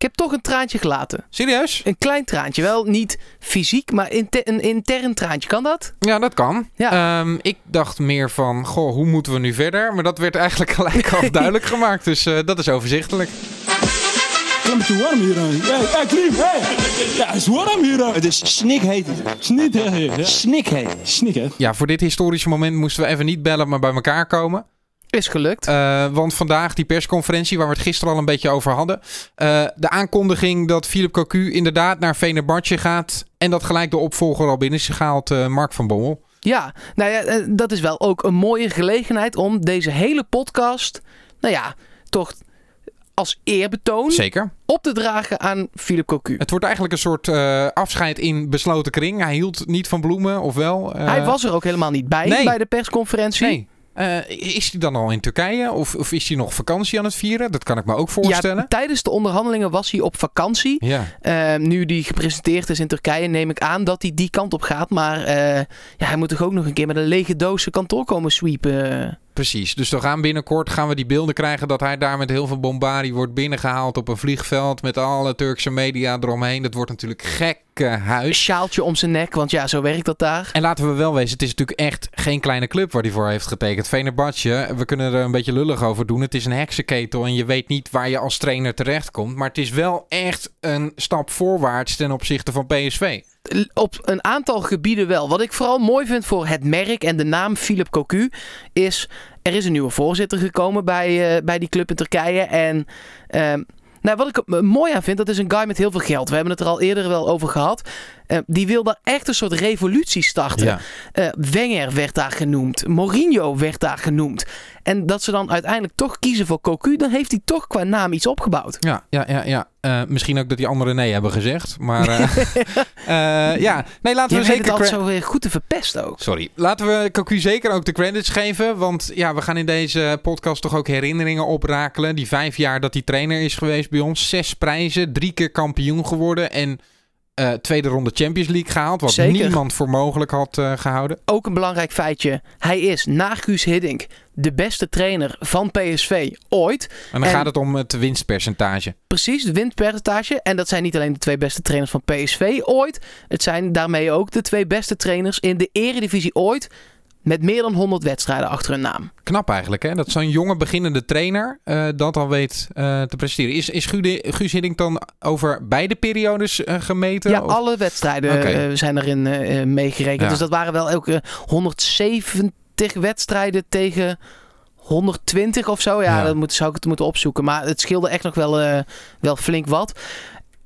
Ik heb toch een traantje gelaten. Serieus? Een klein traantje. Wel niet fysiek, maar inter- een intern traantje. Kan dat? Ja, dat kan. Ja. Ehm, ik dacht meer van, goh, hoe moeten we nu verder? Maar dat werd eigenlijk gelijk al duidelijk gemaakt. Dus eh, dat is overzichtelijk. Het is te warm hier. Hey, hey, Klim, hey. Ja, het is warm hier. Het is snikheet. Snikheet. Snik, hè. Ja, voor dit historische moment moesten we even niet bellen, maar bij elkaar komen. Is gelukt. Eh, want vandaag die persconferentie waar we het gisteren al een beetje over hadden. eh, de aankondiging dat Philip Cocu inderdaad naar Venerbatje gaat. En dat gelijk de opvolger al binnen is gehaald, eh, Mark van Bommel. Ja, nou ja, dat is wel ook een mooie gelegenheid om deze hele podcast, nou ja, toch als eerbetoon Zeker. op te dragen aan Philip Cocu. Het wordt eigenlijk een soort afscheid in besloten kring. Hij hield niet van bloemen, of wel? Hij was er ook helemaal niet bij nee. bij de persconferentie. Nee. Eh, is hij dan al in Turkije? Of, of is hij nog vakantie aan het vieren? Dat kan ik me ook voorstellen. Ja, tijdens de onderhandelingen was hij op vakantie. Ja. Eh, nu die gepresenteerd is in Turkije, neem ik aan dat hij die kant op gaat. Maar eh, ja, hij moet toch ook nog een keer met een lege doos zijn kantoor komen sweepen. Precies. Dus we gaan binnenkort gaan we die beelden krijgen dat hij daar met heel veel bombardie wordt binnengehaald op een vliegveld met alle Turkse media eromheen. Dat wordt natuurlijk gekke huis. Sjaaltje om zijn nek, want ja, zo werkt dat daar. En laten we wel wezen, het is natuurlijk echt geen kleine club waar hij voor heeft getekend. Venerbahce, we kunnen er een beetje lullig over doen. Het is een heksenketel en je weet niet waar je als trainer terechtkomt. Maar het is wel echt een stap voorwaarts ten opzichte van PSV. Op een aantal gebieden wel. Wat ik vooral mooi vind voor het merk en de naam Philip Cocu is... Er is een nieuwe voorzitter gekomen bij, eh, bij die club in Turkije. En ehm, nou, wat ik mooi aan vind, dat is een guy met heel veel geld. We hebben het er al eerder wel over gehad. Eh, die wil daar echt een soort revolutie starten. Ja. Eh, Wenger werd daar genoemd. Mourinho werd daar genoemd. En dat ze dan uiteindelijk toch kiezen voor Cocu, dan heeft hij toch qua naam iets opgebouwd. Ja, ja, ja. ja. Eh, misschien ook dat die anderen nee hebben gezegd. Maar eh, eh, ja, nee, laten we zeker... altijd cre- zo weer goed te verpesten ook. Sorry. Laten we Cocu zeker ook de credits geven. Want ja, we gaan in deze podcast toch ook herinneringen oprakelen. Die vijf jaar dat hij trainer is geweest bij ons. Zes prijzen, drie keer kampioen geworden. En eh, tweede ronde Champions League gehaald. Wat Zeker. niemand voor mogelijk had eh, gehouden. Ook een belangrijk feitje. Hij is na Guus Hiddink de beste trainer van PSV ooit. En dan En- gaat het om het winstpercentage. Precies, het winstpercentage. En dat zijn niet alleen de twee beste trainers van PSV ooit. Het zijn daarmee ook de twee beste trainers in de eredivisie ooit. Met meer dan 100 wedstrijden achter hun naam. Knap eigenlijk, hè? Dat zo'n jonge beginnende trainer eh, dat al weet eh, te presteren. Is, is Guus Hiddink dan over beide periodes eh, gemeten? Ja, Of- alle wedstrijden zijn erin meegerekend. Ja. Dus dat waren wel elke 170 wedstrijden tegen 120 of zo. Ja, Ja. dat moet, zou ik het moeten opzoeken. Maar het scheelde echt nog wel, wel flink wat.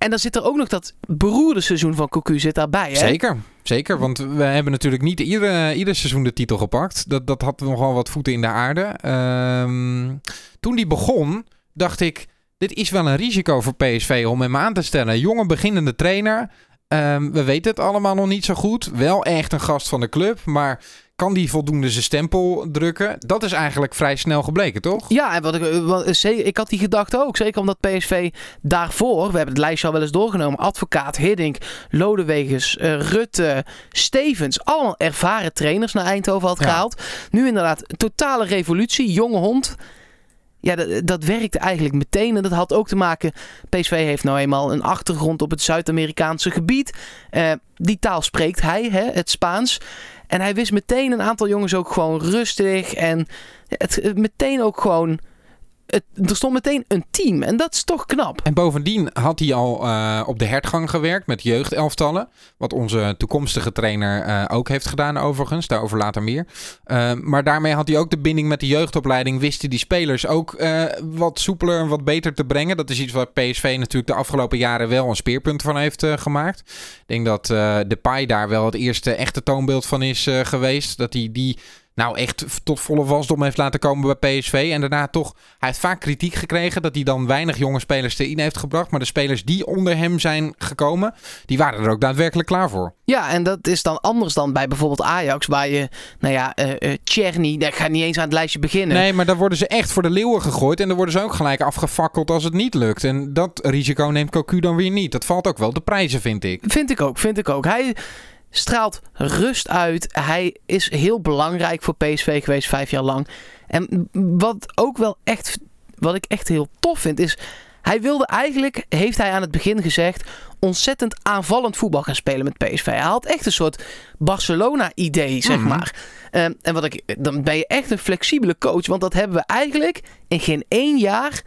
En dan zit er ook nog dat beroerde seizoen van Cocu zit daarbij. Hè? Zeker, zeker. Want we hebben natuurlijk niet ieder, ieder seizoen de titel gepakt. Dat, dat had nogal wat voeten in de aarde. Ehm, toen die begon, dacht ik... Dit is wel een risico voor PSV om hem aan te stellen. Jonge beginnende trainer. Ehm, we weten het allemaal nog niet zo goed. Wel echt een gast van de club. Maar kan die voldoende zijn stempel drukken? Dat is eigenlijk vrij snel gebleken, toch? Ja, en wat ik, eh, wat, eh, ik had die gedachte ook. Zeker omdat PSV daarvoor, we hebben het lijstje al wel eens doorgenomen. Advocaat, Hiddink, Lodewegers, eh, Rutte, Stevens. Allemaal ervaren trainers naar Eindhoven had Ja. gehaald. Nu inderdaad, totale revolutie. Jonge hond. Ja, dat, dat werkte eigenlijk meteen. En dat had ook te maken. PSV heeft nou eenmaal een achtergrond op het Zuid-Amerikaanse gebied. Eh, die taal spreekt hij, hè, het Spaans. En hij wist meteen een aantal jongens ook gewoon rustig. En het, het meteen ook gewoon. Er stond meteen een team. En dat is toch knap. En bovendien had hij al eh, op de hertgang gewerkt met jeugdelftallen. Wat onze toekomstige trainer eh, ook heeft gedaan overigens. Daarover later meer. Eh, maar daarmee had hij ook de binding met de jeugdopleiding. Wist hij die spelers ook eh, wat soepeler en wat beter te brengen. Dat is iets waar PSV natuurlijk de afgelopen jaren wel een speerpunt van heeft gemaakt. Ik denk dat eh Depay daar wel het eerste echte toonbeeld van is geweest. Dat hij die... Nou, echt tot volle wasdom heeft laten komen bij PSV. En daarna toch, hij heeft vaak kritiek gekregen dat hij dan weinig jonge spelers erin heeft gebracht. Maar de spelers die onder hem zijn gekomen, die waren er ook daadwerkelijk klaar voor. Ja, en dat is dan anders dan bij bijvoorbeeld Ajax. Waar je, nou ja, eh eh Tjerni, daar ga niet eens aan het lijstje beginnen. Nee, maar daar worden ze echt voor de leeuwen gegooid. En dan worden ze ook gelijk afgefakkeld als het niet lukt. En dat risico neemt Cocu dan weer niet. Dat valt ook wel de prijzen, vind ik. Vind ik ook, vind ik ook. Hij straalt rust uit. Hij is heel belangrijk voor PSV geweest vijf jaar lang. En wat ook wel echt, wat ik echt heel tof vind, is Hij wilde eigenlijk, heeft hij aan het begin gezegd, ontzettend aanvallend voetbal gaan spelen met PSV. Hij had echt een soort Barcelona-idee, zeg Mhm. maar. Ehm, en wat ik, dan ben je echt een flexibele coach, want dat hebben we eigenlijk in geen één jaar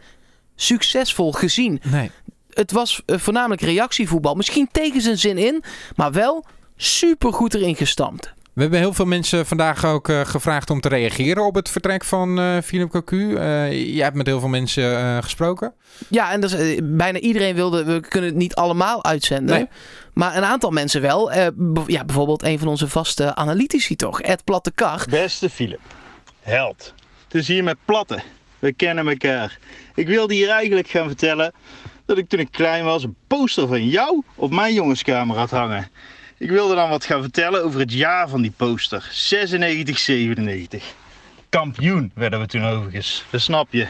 succesvol gezien. Nee. Het was eh, voornamelijk reactievoetbal, misschien tegen zijn zin in, maar wel super goed erin gestampt. We hebben heel veel mensen vandaag ook eh, gevraagd om te reageren op het vertrek van eh Philip Cocu. Eh, jij hebt met heel veel mensen eh, gesproken. Ja, en dus, bijna iedereen wilde, we kunnen het niet allemaal uitzenden. Nee. Maar een aantal mensen wel. Eh, ja, bijvoorbeeld een van onze vaste analytici toch, Ed Plattekar. Beste Philip, held. Het is hier met Platte. We kennen elkaar. Ik wilde hier eigenlijk gaan vertellen dat ik toen ik klein was een poster van jou op mijn jongenskamer had hangen. Ik wilde dan wat gaan vertellen over het jaar van die poster. 96, 97. Kampioen werden we toen overigens. Dat snap je.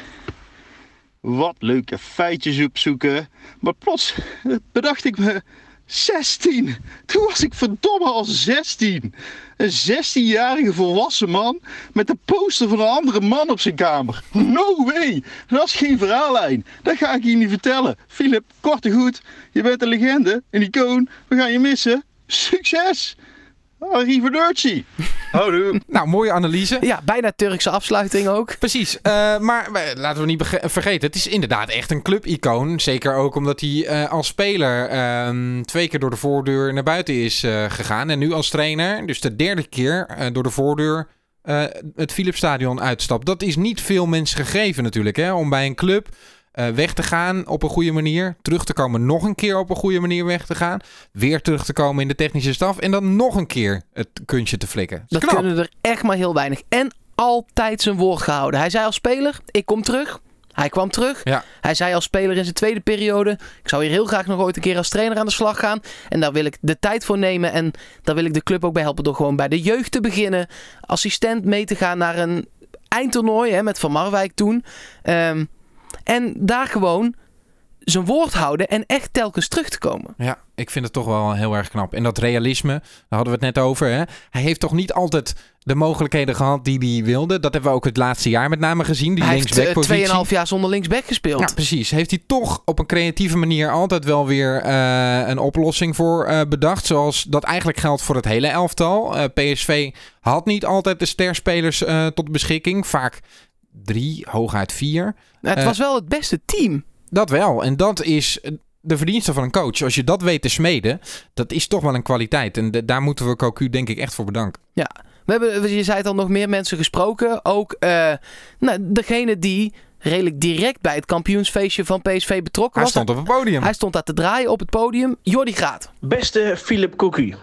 Wat leuke feitjes opzoeken. Maar plots eh, bedacht ik me 16. Toen was ik verdomme al 16. Een 16-jarige volwassen man met de poster van een andere man op zijn kamer. No way! Dat is geen verhaallijn. Dat ga ik je niet vertellen. Philip, kort en goed. Je bent een legende, een icoon. We gaan je missen. Succes! Arrivederci. Houdoe. Nou, mooie analyse. Ja, bijna Turkse afsluiting ook. Precies, eh, maar we- laten we niet vergeten, het is inderdaad echt een clubicoon. Zeker ook omdat hij eh, als speler ehm, twee keer door de voordeur naar buiten is eh, gegaan. En nu als trainer, dus de derde keer eh, door de voordeur eh, het Philipsstadion uitstapt. Dat is niet veel mensen gegeven natuurlijk, hè, om bij een club eh, weg te gaan op een goede manier. Terug te komen, nog een keer op een goede manier weg te gaan. Weer terug te komen in de technische staf. En dan nog een keer het kunstje te flikken. Dat Knap. kunnen er echt maar heel weinig. En altijd zijn woord gehouden. Hij zei als speler, ik kom terug. Hij kwam terug. Ja. Hij zei als speler in zijn tweede periode, ik zou hier heel graag nog ooit een keer als trainer aan de slag gaan. En daar wil ik de tijd voor nemen. En daar wil ik de club ook bij helpen door gewoon bij de jeugd te beginnen. Assistent mee te gaan naar een eindtoernooi hè, met Van Marwijk toen. Ehm, en daar gewoon zijn woord houden en echt telkens terug te komen. Ja, ik vind het toch wel heel erg knap. En dat realisme, daar hadden we het net over. Hè? Hij heeft toch niet altijd de mogelijkheden gehad die hij wilde. Dat hebben we ook het laatste jaar met name gezien. Die hij heeft eh, linksbackpositie. 2,5 jaar zonder linksback gespeeld. Ja, precies. Heeft hij toch op een creatieve manier altijd wel weer eh, een oplossing voor eh, bedacht. Zoals dat eigenlijk geldt voor het hele elftal. Eh, PSV had niet altijd de sterspelers eh, tot beschikking. Vaak drie, hooguit vier. het eh, was wel het beste team. Dat wel. En dat is de verdienste van een coach. Als je dat weet te smeden, dat is toch wel een kwaliteit. En de- daar moeten we Cocu denk ik echt voor bedanken. We hebben, je zei het al, nog meer mensen gesproken. Ook eh, nou, degene die redelijk direct bij het kampioensfeestje van PSV betrokken Hij was. stond op het podium. Hij stond daar te draaien op het podium. Jordi Graat. Beste Philip Cocu,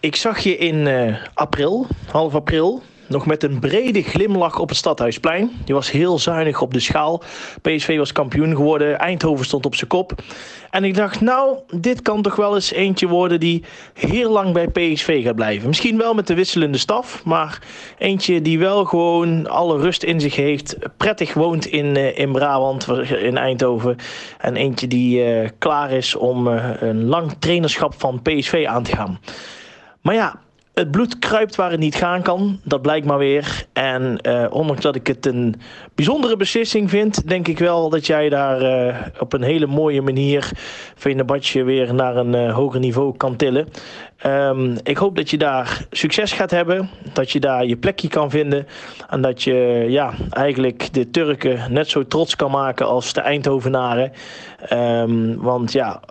ik zag je in eh, april, half april, nog met een brede glimlach op het Stadhuisplein. Je was heel zuinig op de schaal. PSV was kampioen geworden, Eindhoven stond op zijn kop. En ik dacht, nou, dit kan toch wel eens eentje worden die heel lang bij PSV gaat blijven. Misschien wel met de wisselende staf, maar eentje die wel gewoon alle rust in zich heeft. Prettig woont in, eh, in Brabant, in Eindhoven. En eentje die eh, klaar is om eh, een lang trainerschap van PSV aan te gaan. Maar ja, het bloed kruipt waar het niet gaan kan. Dat blijkt maar weer. En eh, ondanks dat ik het een bijzondere beslissing vind, denk ik wel dat jij daar eh, op een hele mooie manier Venebatje weer naar een eh, hoger niveau kan tillen. Ehm, ik hoop dat je daar succes gaat hebben. Dat je daar je plekje kan vinden. En dat je ja, eigenlijk de Turken net zo trots kan maken als de Eindhovenaren. Ehm, want ja,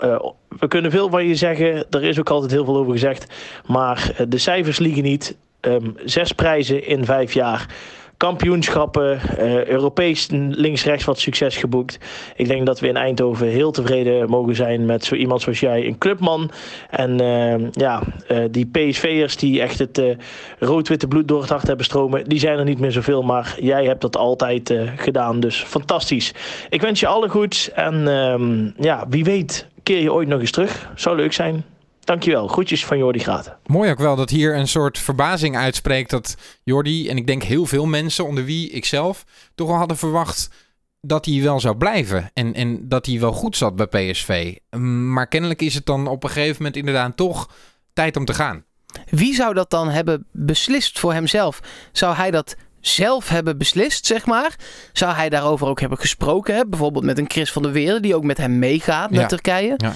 we kunnen veel van je zeggen. Er is ook altijd heel veel over gezegd. Maar eh, de cijfers liegen niet. Ehm, zes prijzen in vijf jaar. Kampioenschappen, eh, Europees links-rechts wat succes geboekt. Ik denk dat we in Eindhoven heel tevreden mogen zijn met zo iemand zoals jij, een clubman. En ehm, ja, eh, die PSV'ers die echt het rood-witte bloed door het hart hebben stromen, die zijn er niet meer zoveel. Maar jij hebt dat altijd gedaan, dus fantastisch. Ik wens je alle goeds en ehm, ja, wie weet keer je ooit nog eens terug. Zou leuk zijn. Dankjewel. Groetjes van Jordi Graat. Mooi ook wel dat hier een soort verbazing uitspreekt dat Jordi, en ik denk heel veel mensen, onder wie ikzelf, toch wel hadden verwacht dat hij wel zou blijven. En, en dat hij wel goed zat bij PSV. Maar kennelijk is het dan op een gegeven moment inderdaad toch tijd om te gaan. Wie zou dat dan hebben beslist voor hemzelf? Zou hij dat zelf hebben beslist, zeg maar. Zou hij daarover ook hebben gesproken? Hè? Bijvoorbeeld met een Chris van der Weerde, die ook met hem meegaat naar Ja. Turkije. Ja.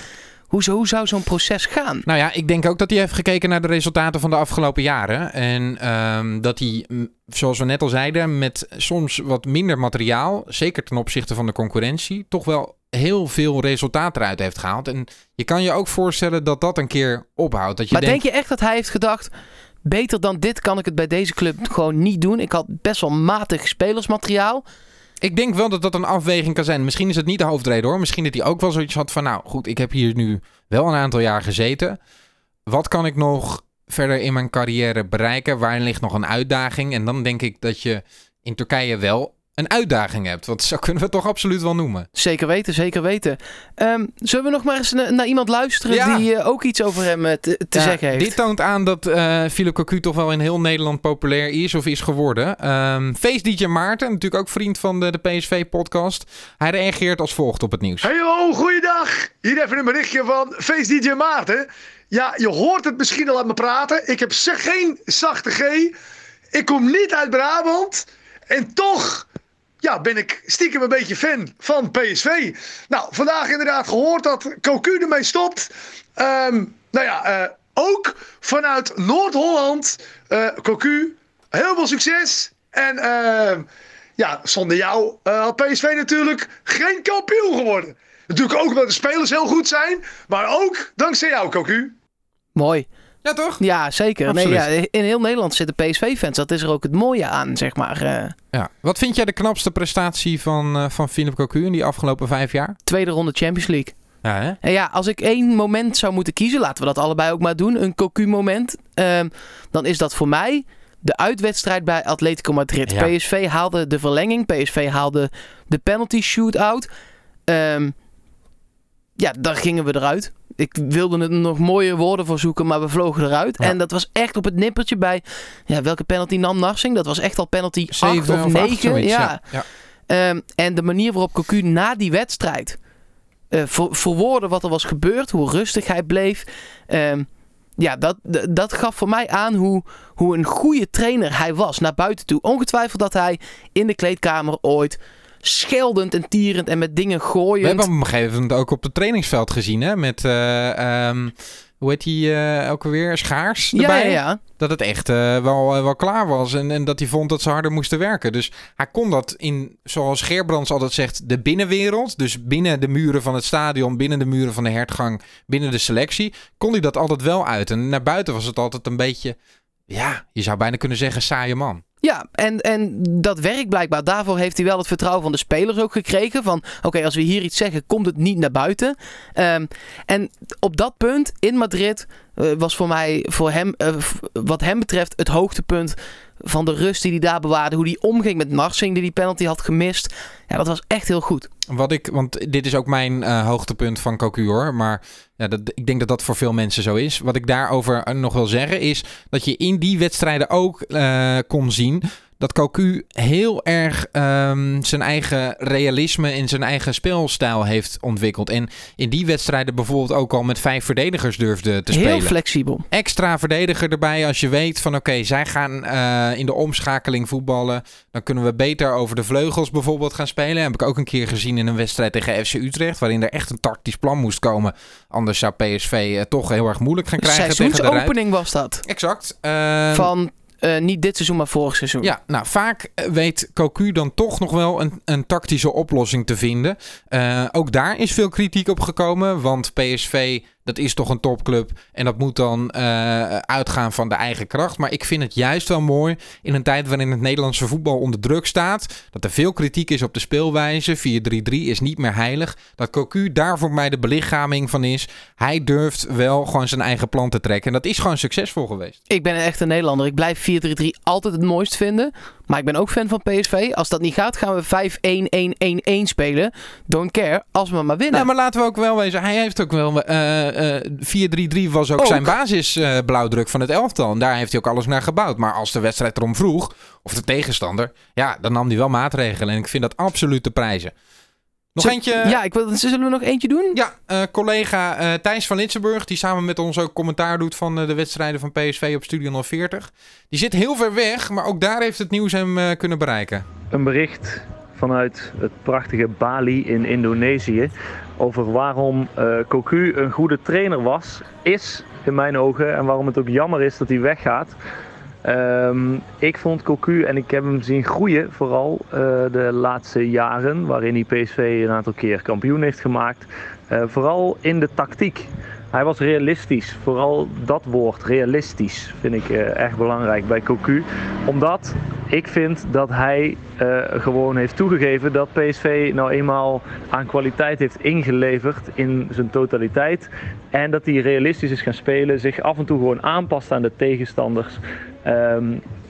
Hoe, zou- hoe zou zo'n proces gaan? Nou ja, ik denk ook dat hij heeft gekeken naar de resultaten van de afgelopen jaren. En ehm, dat hij, zoals we net al zeiden, met soms wat minder materiaal, zeker ten opzichte van de concurrentie, toch wel heel veel resultaat eruit heeft gehaald. En je kan je ook voorstellen dat dat een keer ophoudt. Dat je maar denkt, denk je echt dat hij heeft gedacht... Beter dan dit kan ik het bij deze club gewoon niet doen. Ik had best wel matig spelersmateriaal. Ik denk wel dat dat een afweging kan zijn. Misschien is het niet de hoofdreden hoor. Misschien dat hij ook wel zoiets had van... Nou goed, ik heb hier nu wel een aantal jaar gezeten. Wat kan ik nog verder in mijn carrière bereiken? Waarin ligt nog een uitdaging? En dan denk ik dat je in Turkije wel een uitdaging hebt. Want zo kunnen we het toch absoluut wel noemen. Zeker weten, zeker weten. Ehm, zullen we nog maar eens na- naar iemand luisteren Ja. die eh, ook iets over hem eh, te, te Ja, zeggen heeft? Dit toont aan dat eh Philip Cocu toch wel in heel Nederland populair is of is geworden. Ehm Face DJ Maarten, natuurlijk ook vriend van de, de PSV-podcast. Hij reageert als volgt op het nieuws. Hey ho, goeiedag. Hier even een berichtje van Face DJ Maarten. Ja, je hoort het misschien al aan me praten. Ik heb geen zachte G. Ik kom niet uit Brabant. En toch ja, ben ik stiekem een beetje fan van PSV. Nou, vandaag inderdaad gehoord dat Cocu ermee stopt. Ehm, nou ja, eh, ook vanuit Noord-Holland. eh Cocu, heel veel succes. En ehm, ja, zonder jou eh, had PSV natuurlijk geen kampioen geworden. Natuurlijk ook omdat de spelers heel goed zijn. Maar ook dankzij jou, Cocu. Mooi. Ja, toch? Ja, zeker. Nee, ja, in heel Nederland zitten PSV-fans. Dat is er ook het mooie aan, zeg maar. eh, Ja. Wat vind jij de knapste prestatie van, eh van Philip Cocu in die afgelopen vijf jaar? tweede ronde Champions League. Ja, hè? En ja, als ik één moment zou moeten kiezen, laten we dat allebei ook maar doen. Een Cocu-moment. ehm, dan is dat voor mij de uitwedstrijd bij Atletico Madrid. Ja. PSV haalde de verlenging. PSV haalde de penalty shootout. Ehm ja, daar gingen we eruit. Ik wilde er nog mooie woorden voor zoeken, maar we vlogen eruit. Ja. En dat was echt op het nippertje bij... Ja, welke penalty nam Narsing? Dat was echt al penalty 8 Zeven of of acht, 9. zoiets, ja. ja. Ehm, en de manier waarop Cocu na die wedstrijd eh ver, verwoordde wat er was gebeurd, hoe rustig hij bleef. Ehm, ja, dat, dat gaf voor mij aan hoe, hoe een goede trainer hij was naar buiten toe. Ongetwijfeld dat hij in de kleedkamer ooit scheldend en tierend en met dingen We gooiend... hebben hem op een gegeven moment ook op het trainingsveld gezien, hè? Met, eh, ehm, hoe heet die uh, elke weer? Schaars ja, erbij. ja, ja. Dat het echt eh, wel, eh, wel klaar was en, en dat hij vond dat ze harder moesten werken. Dus hij kon dat in, zoals Geerbrands altijd zegt, de binnenwereld. Dus binnen de muren van het stadion, binnen de muren van de hertgang, binnen de selectie. Kon hij dat altijd wel uit. En naar buiten was het altijd een beetje, ja, je zou bijna kunnen zeggen, saaie man. Ja, en, en dat werkt blijkbaar. Daarvoor heeft hij wel het vertrouwen van de spelers ook gekregen. Van oké, als we hier iets zeggen, komt het niet naar buiten. Ehm, en op dat punt in Madrid eh, was voor mij, voor hem, eh, wat hem betreft, het hoogtepunt van de rust die hij daar bewaarde. Hoe hij omging met Narsing, die die penalty had gemist. Ja, dat was echt heel goed. Wat ik, want dit is ook mijn eh, hoogtepunt van Cocu hoor. Maar ja, dat, ik denk dat dat voor veel mensen zo is. Wat ik daarover eh, nog wil zeggen is dat je in die wedstrijden ook eh, kon zien dat Cocu heel erg ehm, zijn eigen realisme en zijn eigen speelstijl heeft ontwikkeld. En in die wedstrijden bijvoorbeeld ook al met vijf verdedigers durfde te Heel spelen flexibel. extra verdediger erbij als je weet van oké, zij gaan eh, in de omschakeling voetballen. Dan kunnen we beter over de vleugels bijvoorbeeld gaan spelen. Heb ik ook een keer gezien in een wedstrijd tegen FC Utrecht, waarin er echt een tactisch plan moest komen. Anders zou PSV eh, toch heel erg moeilijk gaan krijgen tegen de. Seizoensopening was dat. Exact. Ehm, Van eh, niet dit seizoen, maar vorig seizoen. ja, nou vaak eh, weet Cocu dan toch nog wel een, een tactische oplossing te vinden. Eh, ook daar is veel kritiek op gekomen, want PSV dat is toch een topclub en dat moet dan eh, uitgaan van de eigen kracht. Maar ik vind het juist wel mooi in een tijd waarin het Nederlandse voetbal onder druk staat, dat er veel kritiek is op de speelwijze. 4-3-3 is niet meer heilig. Dat Cocu daar voor mij de belichaming van is. Hij durft wel gewoon zijn eigen plan te trekken en dat is gewoon succesvol geweest. Ik ben een echte Nederlander. Ik blijf 4-3-3 altijd het mooist vinden. Maar ik ben ook fan van PSV. Als dat niet gaat, gaan we 5-1-1-1-1 spelen. Don't care. Als we maar winnen. Nou, maar laten we ook wel wezen. Hij heeft ook wel. eh, eh, 4-3-3 was ook, Ook. zijn basis eh, blauwdruk van het elftal. En daar heeft hij ook alles naar gebouwd. Maar als de wedstrijd erom vroeg, of de tegenstander, ja, dan nam hij wel maatregelen. En ik vind dat absoluut te prijzen. Nog eentje. Ja, ik wil, zullen we nog eentje doen? Ja, eh, collega eh, Thijs van Litsenburg, die samen met ons ook commentaar doet van eh, de wedstrijden van PSV op Studio 040. Die zit heel ver weg, maar ook daar heeft het nieuws hem eh, kunnen bereiken. een bericht vanuit het prachtige Bali in Indonesië over waarom eh Cocu een goede trainer was, is in mijn ogen en waarom het ook jammer is dat hij weggaat. Ehm, ik vond Cocu en ik heb hem zien groeien, vooral eh, de laatste jaren, waarin hij PSV een aantal keer kampioen heeft gemaakt. Eh, vooral in de tactiek. Hij was realistisch. Vooral dat woord, realistisch, vind ik eh, erg belangrijk bij Cocu. Omdat ik vind dat hij gewoon heeft toegegeven dat PSV nou eenmaal aan kwaliteit heeft ingeleverd in zijn totaliteit. En dat hij realistisch is gaan spelen, zich af en toe gewoon aanpast aan de tegenstanders. Ehm,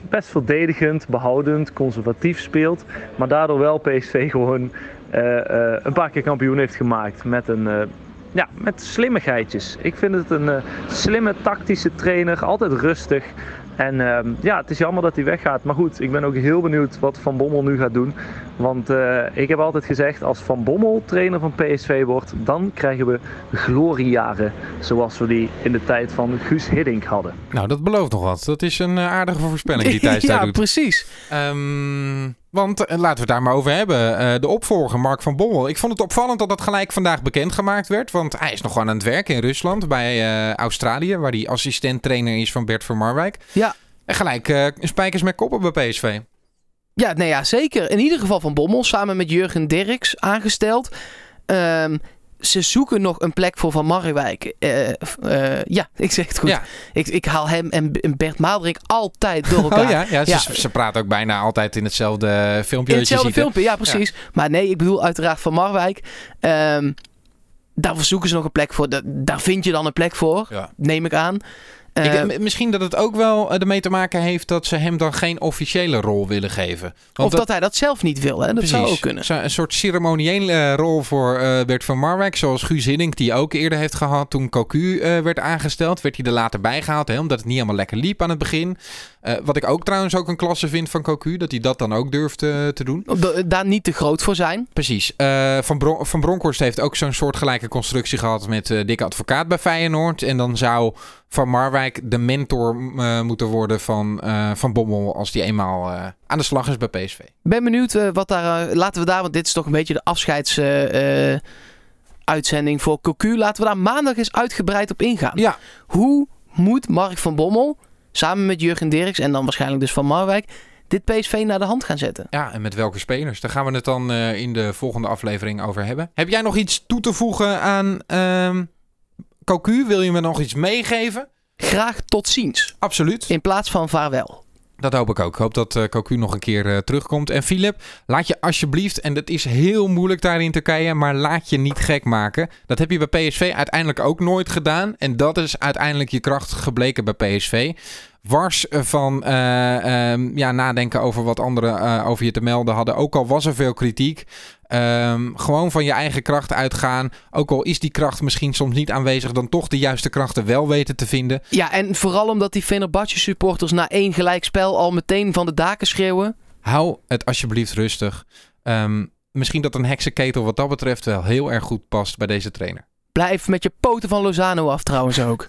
best verdedigend, behoudend, conservatief speelt. Maar daardoor wel PSV gewoon eh, eh, een paar keer kampioen heeft gemaakt met een... eh, ja, met slimmigheidjes. Ik vind het een slimme tactische trainer, altijd rustig. En ehm, ja, het is jammer dat hij weggaat. Maar goed, ik ben ook heel benieuwd wat Van Bommel nu gaat doen. Want eh, ik heb altijd gezegd, als Van Bommel trainer van PSV wordt, dan krijgen we gloriejaren. Zoals we die in de tijd van Guus Hiddink hadden. Nou, dat belooft nog wat. Dat is een eh, aardige voorspelling die Thijs daar ja, doet. precies. Ehm, want eh, laten we het daar maar over hebben. Eh, de opvolger, Mark van Bommel. Ik vond het opvallend dat dat gelijk vandaag bekendgemaakt werd. Want hij is nog gewoon aan het werk in Rusland bij eh, Australië. Waar hij assistent-trainer is van Bert van Marwijk. Ja. En gelijk spijkers met koppen bij PSV. Ja, nee, ja, zeker. In ieder geval van Bommel, samen met Jurgen Dirks aangesteld. Ehm, ze zoeken nog een plek voor Van Marwijk. Eh, eh, ja, ik zeg het goed. Ja. Ik, ik haal hem en, Bert Maalderink altijd door elkaar. Oh ja, ja, Ja. Ze, ze praten ook bijna altijd in hetzelfde filmpje. In hetzelfde filmpje, ja precies. Maar nee, ik bedoel uiteraard Van Marwijk. Ehm daar zoeken ze nog een plek voor. Da- daar vind je dan een plek voor, neem ik aan. Ik, Eh, misschien dat het ook wel eh, ermee te maken heeft dat ze hem dan geen officiële rol willen geven. Want of dat, hij dat zelf niet wil, hè? dat zou ook kunnen. Een soort ceremoniële eh, rol voor eh, Bert van Marwijk. Zoals Guus Hiddink die ook eerder heeft gehad toen Cocu werd aangesteld. Werd hij er later bij gehaald. Hè, omdat het niet helemaal lekker liep aan het begin. Wat ik ook trouwens ook een klasse vind van Cocu. Dat hij dat dan ook durft te doen. Da- Daar niet te groot voor zijn. Precies. Van, Bron van Bronckhorst heeft ook zo'n soortgelijke constructie gehad met Dikke Advocaat bij Feyenoord. En dan zou Van Marwijk de mentor eh, moeten worden van, eh, van Bommel als die eenmaal eh, aan de slag is bij PSV. Ben benieuwd wat daar. laten we daar, want dit is toch een beetje de afscheids. uitzending voor Cocu. Laten we daar maandag eens uitgebreid op ingaan. Ja, Hoe moet Mark van Bommel, samen met Jurgen Dirks en dan waarschijnlijk dus Van Marwijk, dit PSV naar de hand gaan zetten? Ja, en met welke spelers? Daar gaan we het dan in de volgende aflevering over hebben. Heb jij nog iets toe te voegen aan ehm Cocu? Wil je me nog iets meegeven? Graag tot ziens. Absoluut. In plaats van vaarwel. Dat hoop ik ook. Ik hoop dat eh Cocu nog een keer eh, terugkomt. En Filip, laat je alsjeblieft, en dat is heel moeilijk daar in Turkije, maar laat je niet gek maken. Dat heb je bij PSV uiteindelijk ook nooit gedaan. En dat is uiteindelijk je kracht gebleken bij PSV. Wars eh, van eh, ehm, ja, nadenken over wat anderen eh, over je te melden hadden. Ook al was er veel kritiek. Ehm, gewoon van je eigen kracht uitgaan. Ook al is die kracht misschien soms niet aanwezig, dan toch de juiste krachten wel weten te vinden. Ja, en vooral omdat die Fenerbahce supporters na één gelijkspel al meteen van de daken schreeuwen. Hou het alsjeblieft rustig. Ehm, misschien dat een heksenketel wat dat betreft wel heel erg goed past bij deze trainer. Blijf met je poten van Lozano af trouwens ook.